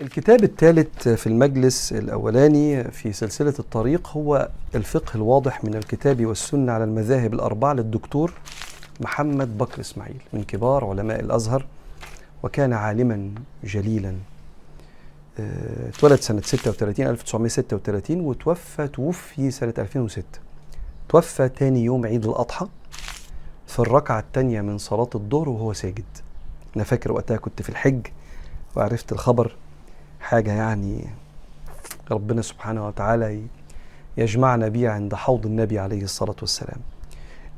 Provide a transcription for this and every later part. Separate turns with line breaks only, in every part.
الكتاب الثالث في المجلس الأولاني في سلسلة الطريق هو الفقه الواضح من الكتاب والسنة على المذاهب الأربعة للدكتور محمد بكر إسماعيل من كبار علماء الأزهر وكان عالما جليلا. آه، اتولد سنة 36 1936 وتوفى توفي سنة 2006 توفى تاني يوم عيد الأضحى في الركعة الثانية من صلاة الظهر وهو ساجد. أنا فاكر وقتها كنت في الحج وعرفت الخبر حاجة يعني ربنا سبحانه وتعالى يجمعنا بيه عند حوض النبي عليه الصلاة والسلام.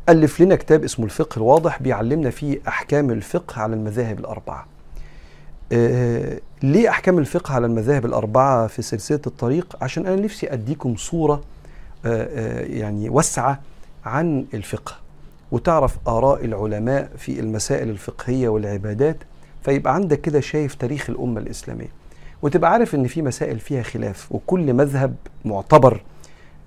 ألف لنا كتاب اسمه الفقه الواضح بيعلمنا فيه أحكام الفقه على المذاهب الأربعة. آه ليه أحكام الفقه على المذاهب الأربعة في سلسلة الطريق؟ عشان أنا نفسي أديكم صورة آه آه يعني واسعة عن الفقه. وتعرف آراء العلماء في المسائل الفقهية والعبادات فيبقى عندك كده شايف تاريخ الأمة الإسلامية. وتبقى عارف إن في مسائل فيها خلاف وكل مذهب معتبر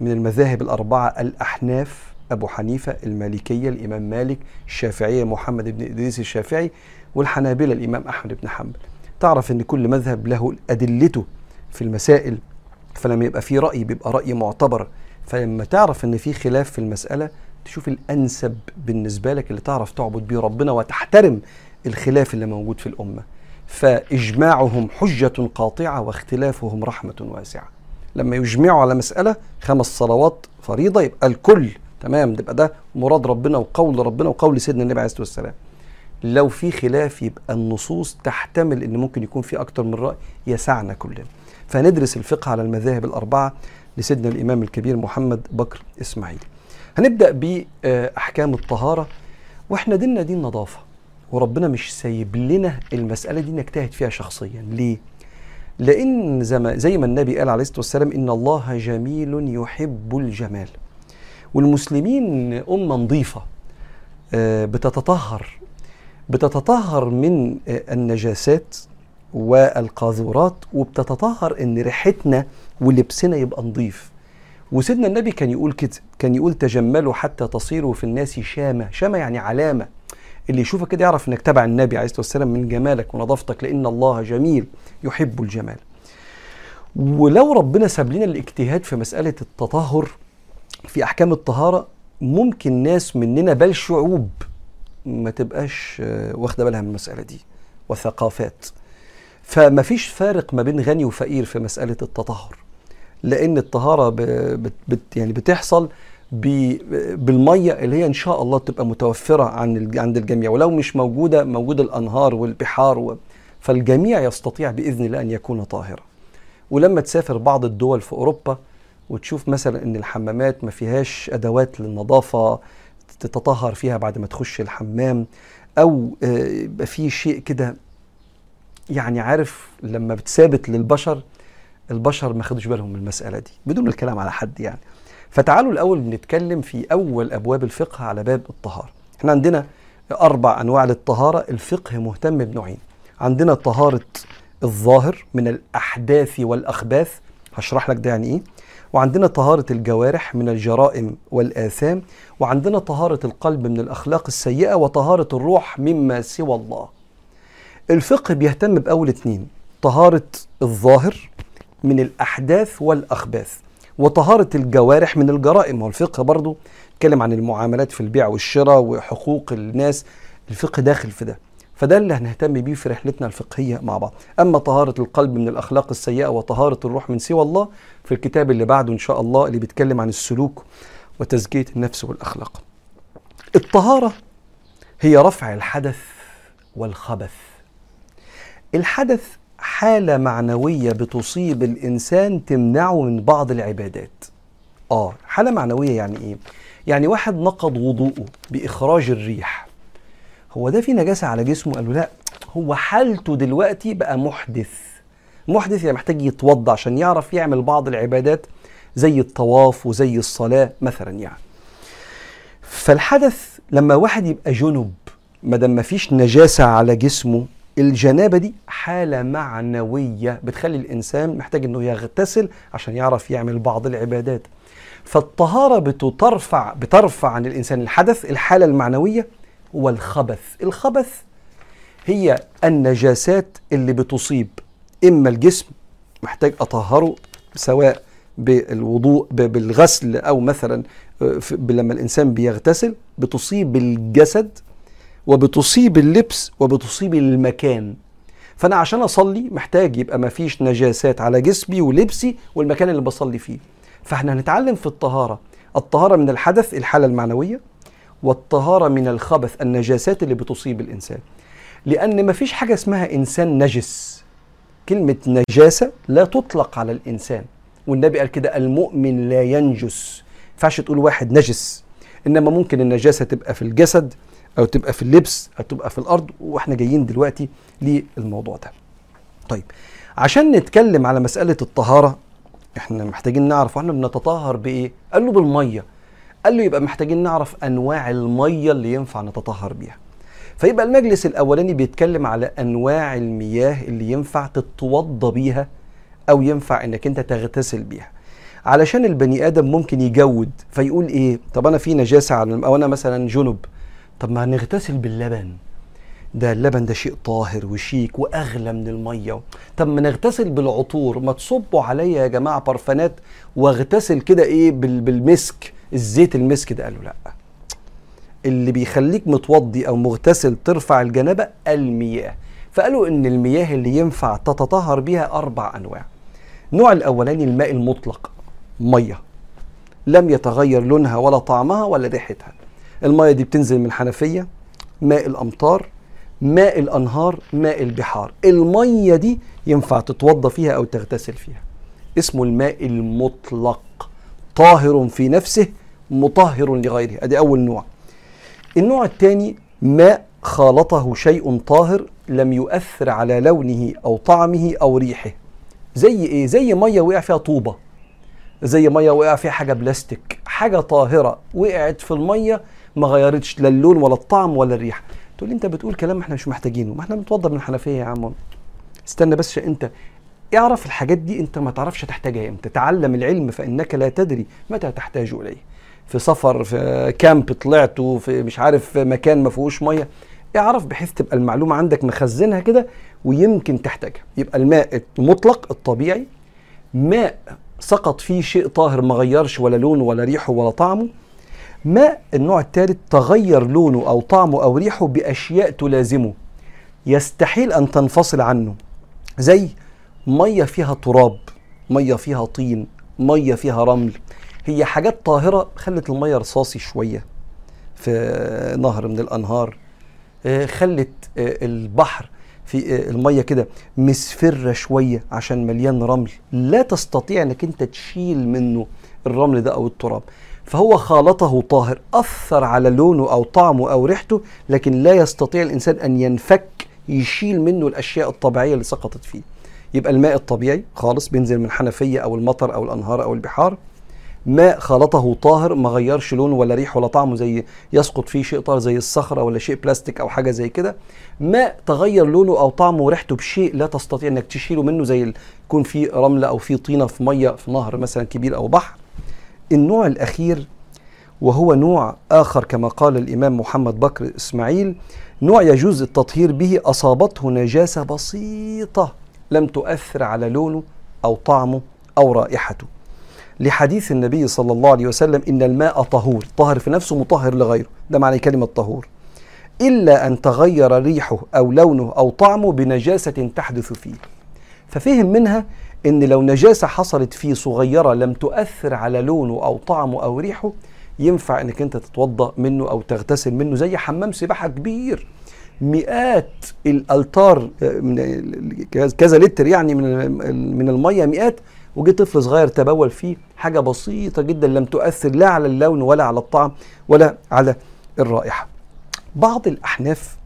من المذاهب الأربعة الأحناف أبو حنيفة المالكية الإمام مالك الشافعية محمد بن إدريس الشافعي والحنابلة الإمام أحمد بن حنبل. تعرف إن كل مذهب له أدلته في المسائل فلما يبقى في رأي بيبقى رأي معتبر. فلما تعرف إن في خلاف في المسألة تشوف الأنسب بالنسبة لك اللي تعرف تعبد بيه ربنا وتحترم الخلاف اللي موجود في الأمة. فإجماعهم حجة قاطعة واختلافهم رحمة واسعة. لما يجمعوا على مسألة خمس صلوات فريضة يبقى الكل تمام يبقى ده مراد ربنا وقول ربنا وقول سيدنا النبي عليه الصلاة والسلام. لو في خلاف يبقى النصوص تحتمل إن ممكن يكون في أكتر من رأي يسعنا كلنا. فندرس الفقه على المذاهب الأربعة لسيدنا الإمام الكبير محمد بكر إسماعيل. هنبدأ بأحكام الطهارة وإحنا ديننا دين نظافة. وربنا مش سايب لنا المسألة دي نجتهد فيها شخصيا. ليه؟ لأن زي ما, النبي قال عليه الصلاة والسلام إن الله جميل يحب الجمال. والمسلمين أمة نظيفة بتتطهر بتتطهر من النجاسات والقاذورات وبتتطهر إن ريحتنا ولبسنا يبقى نظيف. وسيدنا النبي كان يقول كده كان يقول تجملوا حتى تصيروا في الناس شامة. شامة يعني علامة. اللي يشوفك كده يعرف إنك تبع النبي عليه الصلاة والسلام من جمالك ونظافتك لأن الله جميل يحب الجمال. ولو ربنا ساب لنا الاجتهاد في مسألة التطهر في أحكام الطهارة ممكن ناس مننا بل شعوب ما تبقاش واخدة بالها من المسألة دي وثقافات. فما فيش فارق ما بين غني وفقير في مسألة التطهر. لأن الطهارة بت يعني بتحصل بالمية اللي هي إن شاء الله تبقى متوفرة عن عند الجميع. ولو مش موجودة موجودة الأنهار والبحار و... فالجميع يستطيع بإذن الله أن يكون طاهرا ولما تسافر بعض الدول في أوروبا وتشوف مثلا إن الحمامات ما فيهاش أدوات للنظافة تتطهر فيها بعد ما تخش الحمام أو يبقى في شيء كده يعني عارف لما بتثابت للبشر البشر ما خدوش بالهم من المسألة دي بدون الكلام على حد يعني. فتعالوا الأول بنتكلم في أول أبواب الفقه على باب الطهارة. إحنا عندنا أربع أنواع للطهارة الفقه مهتم بنوعين. عندنا طهارة الظاهر من الأحداث والأخباث هشرح لك ده يعني إيه. وعندنا طهارة الجوارح من الجرائم والآثام. وعندنا طهارة القلب من الأخلاق السيئة وطهارة الروح مما سوى الله. الفقه بيهتم بأول اتنين طهارة الظاهر من الأحداث والأخباث. وطهارة الجوارح من الجرائم والفقه برضو. اتكلم عن المعاملات في البيع والشراء وحقوق الناس. الفقه داخل في ده فده اللي هنهتم بيه في رحلتنا الفقهية مع بعض. أما طهارة القلب من الأخلاق السيئة وطهارة الروح من سوى الله في الكتاب اللي بعده إن شاء الله اللي بيتكلم عن السلوك وتزكية النفس والأخلاق. الطهارة هي رفع الحدث والخبث. الحدث حالة معنوية بتصيب الإنسان تمنعه من بعض العبادات. آه حالة معنوية يعني إيه؟ يعني واحد نقض وضوءه بإخراج الريح. هو ده في نجاسة على جسمه؟ قالوا لا هو حالته دلوقتي بقى محدث. محدث يعني محتاج يتوضى عشان يعرف يعمل بعض العبادات زي الطواف وزي الصلاة مثلا يعني. فالحدث لما واحد يبقى جنب ما دام مفيش نجاسة على جسمه الجنابة دي حالة معنوية بتخلي الإنسان محتاج إنه يغتسل عشان يعرف يعمل بعض العبادات. فالطهارة بترفع بترفع عن الإنسان الحدث الحالة المعنوية والخبث. الخبث هي النجاسات اللي بتصيب إما الجسم محتاج أطهره سواء بالوضوء بالغسل أو مثلا آه، لما الإنسان بيغتسل بتصيب الجسد وبتصيب اللبس وبتصيب المكان. فأنا عشان أصلي محتاج يبقى ما فيش نجاسات على جسمي ولبسي والمكان اللي بصلي فيه. فإحنا هنتعلم في الطهارة. الطهارة من الحدث الحالة المعنوية والطهارة من الخبث النجاسات اللي بتصيب الإنسان. لأن ما فيش حاجة اسمها إنسان نجس. كلمة نجاسة لا تطلق على الإنسان. والنبي قال كده المؤمن لا ينجس. ما ينفعش تقول واحد نجس. إنما ممكن النجاسة تبقى في الجسد أو تبقى في اللبس أو تبقى في الأرض وإحنا جايين دلوقتي للموضوع ده. طيب عشان نتكلم على مسألة الطهارة إحنا محتاجين نعرف وإحنا بنتطهر بإيه؟ قال له بالمية. قال له يبقى محتاجين نعرف أنواع المية اللي ينفع نتطهر بيها. فيبقى المجلس الأولاني بيتكلم على أنواع المياه اللي ينفع تتوضى بيها أو ينفع إنك أنت تغتسل بيها. علشان البني آدم ممكن يجود فيقول إيه؟ طب أنا في نجاسة على أو أنا مثلا جنب طب ما نغتسل باللبن. ده اللبن ده شيء طاهر وشيك وأغلى من المية. طب ما نغتسل بالعطور. ما تصبوا عليا يا جماعة برفانات واغتسل كده إيه بال- بالمسك. الزيت المسك ده. قالوا لأ. اللي بيخليك متوضي أو مغتسل ترفع الجنابة المياه. فقالوا إن المياه اللي ينفع تتطهر بيها أربع أنواع. النوع الأولاني الماء المطلق. مية. لم يتغير لونها ولا طعمها ولا ريحتها. الميه دي بتنزل من حنفيه ماء الأمطار ماء الأنهار ماء البحار. الميه دي ينفع تتوضى فيها أو تغتسل فيها. اسمه الماء المطلق. طاهر في نفسه مطهر لغيره. أدي أول نوع. النوع الثاني ماء خالطه شيء طاهر لم يؤثر على لونه أو طعمه أو ريحه. زي إيه؟ زي ميه وقع فيها طوبة. زي ميه وقع فيها حاجة بلاستيك. حاجة طاهرة وقعت في الميه ما غيرتش لا اللون ولا الطعم ولا الريحة. تقول لي انت بتقول كلام إحنا مش محتاجينه. ما إحنا بنتوضى من الحنفية يا عم استنى بس انت اعرف الحاجات دي انت ما تعرفش تحتاجها إمتى. تعلم العلم فإنك لا تدري متى تحتاج إليه. في سفر في كامب طلعته في مش عارف مكان ما فيهوش مية. اعرف بحيث تبقى المعلومة عندك مخزنها كده ويمكن تحتاجها. يبقى الماء المطلق الطبيعي ماء سقط فيه شيء طاهر ما غيرش ولا لونه ولا ريحه ولا طعمه. ماء النوع الثالث؟ تغير لونه أو طعمه أو ريحه بأشياء تلازمه. يستحيل أن تنفصل عنه. زي مية فيها تراب مية فيها طين مية فيها رمل. هي حاجات طاهرة خلت المية رصاصي شوية في نهر من الأنهار آه، خلت آه، البحر في آه، المية كده مصفره شوية عشان مليان رمل. لا تستطيع إنك أنت تشيل منه الرمل ده أو التراب. فهو خالطه طاهر أثر على لونه أو طعمه أو ريحته لكن لا يستطيع الإنسان أن ينفك يشيل منه الأشياء الطبيعية اللي سقطت فيه. يبقى الماء الطبيعي خالص بينزل من حنفية أو المطر أو الأنهار أو البحار. ماء خلطه طاهر ما غيرش لونه ولا ريحه ولا طعمه زي يسقط فيه شيء طاهر زي الصخرة ولا شيء بلاستيك أو حاجة زي كده. ماء تغير لونه أو طعمه وريحته بشيء لا تستطيع إنك تشيله منه زي يكون في رملة أو في طينة في مية في نهر مثلا كبير أو بحر. النوع الأخير وهو نوع آخر كما قال الإمام محمد بكر إسماعيل نوع يجوز التطهير به أصابته نجاسة بسيطة لم تؤثر على لونه أو طعمه أو رائحته. لحديث النبي صلى الله عليه وسلم إن الماء طهور طاهر في نفسه مطهر لغيره ده معنى كلمة طهور. إلا أن تغير ريحه أو لونه أو طعمه بنجاسة تحدث فيه. ففهم منها إن لو نجاسة حصلت فيه صغيرة لم تؤثر على لونه أو طعمه أو ريحه ينفع إنك أنت تتوضأ منه أو تغتسل منه زي حمام سباحة كبير. مئات الألتار آه، من كذا لتر يعني من من المية مئات. وجه طفل صغير تبول فيه حاجة بسيطة جدا لم تؤثر لا على اللون ولا على الطعم ولا على الرائحة. بعض الأحناف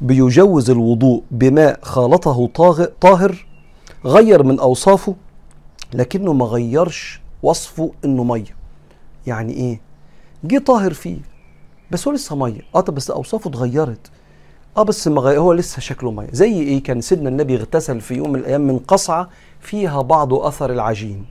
بيجوز الوضوء بماء خالطه طاهر غير من أوصافه لكنه ما غيرش وصفه إنه مية. يعني إيه؟ جه طاهر فيه بس هو لسه مية. آه طب بس أوصافه اتغيرت. آه بس ما هو لسه شكله مية. زي إيه؟ كان سيدنا النبي اغتسل في يوم من الأيام من قصعة فيها بعض أثر العجين.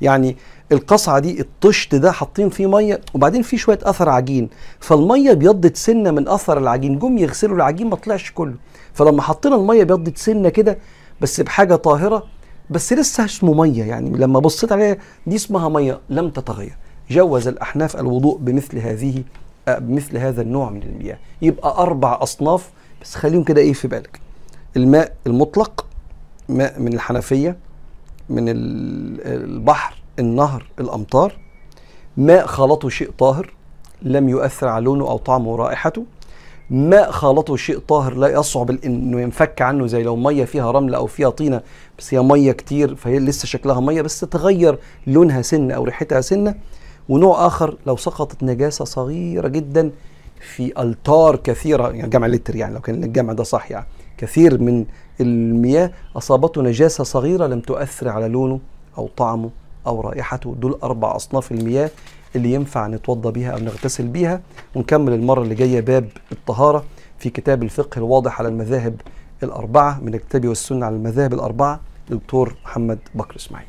يعني القصعة دي الطشت ده حاطين فيه مية وبعدين فيه شوية أثر عجين. فالمية بيضت سنة من أثر العجين. جم يغسلوا العجين ما طلعش كله. فلما حطينا المية بيضت سنة كده بس بحاجة طاهرة بس لسه اسمه ميه يعني لما بصيت عليها دي اسمها مية لم تتغير. جوز الأحناف الوضوء بمثل هذه آه، بمثل هذا النوع من المياه. يبقى أربع أصناف بس خليهم كده إيه في بالك. الماء المطلق ماء من الحنفية من ال- البحر النهر الأمطار. ماء خلطه شيء طاهر لم يؤثر على لونه أو طعمه ورائحته ماء خالطه شيء طاهر لا يصعب إنه ينفك عنه زي لو مية فيها رمل أو فيها طينة بس هي مية كتير فهي لسه شكلها مية بس تغير لونها سنة أو ريحتها سنة. ونوع آخر لو سقطت نجاسة صغيرة جدا في ألتار كثيرة يعني جمع لتر يعني لو كان الجمع ده صح يعني كثير من المياه أصابته نجاسة صغيرة لم تؤثر على لونه أو طعمه. أو رائحته دول أربع أصناف المياه اللي ينفع نتوضى بيها أو نغتسل بيها. ونكمل المرة اللي جاية باب الطهارة في كتاب الفقه الواضح على المذاهب الأربعة من الكتاب والسنة على المذاهب الأربعة دكتور محمد بكر إسماعيل.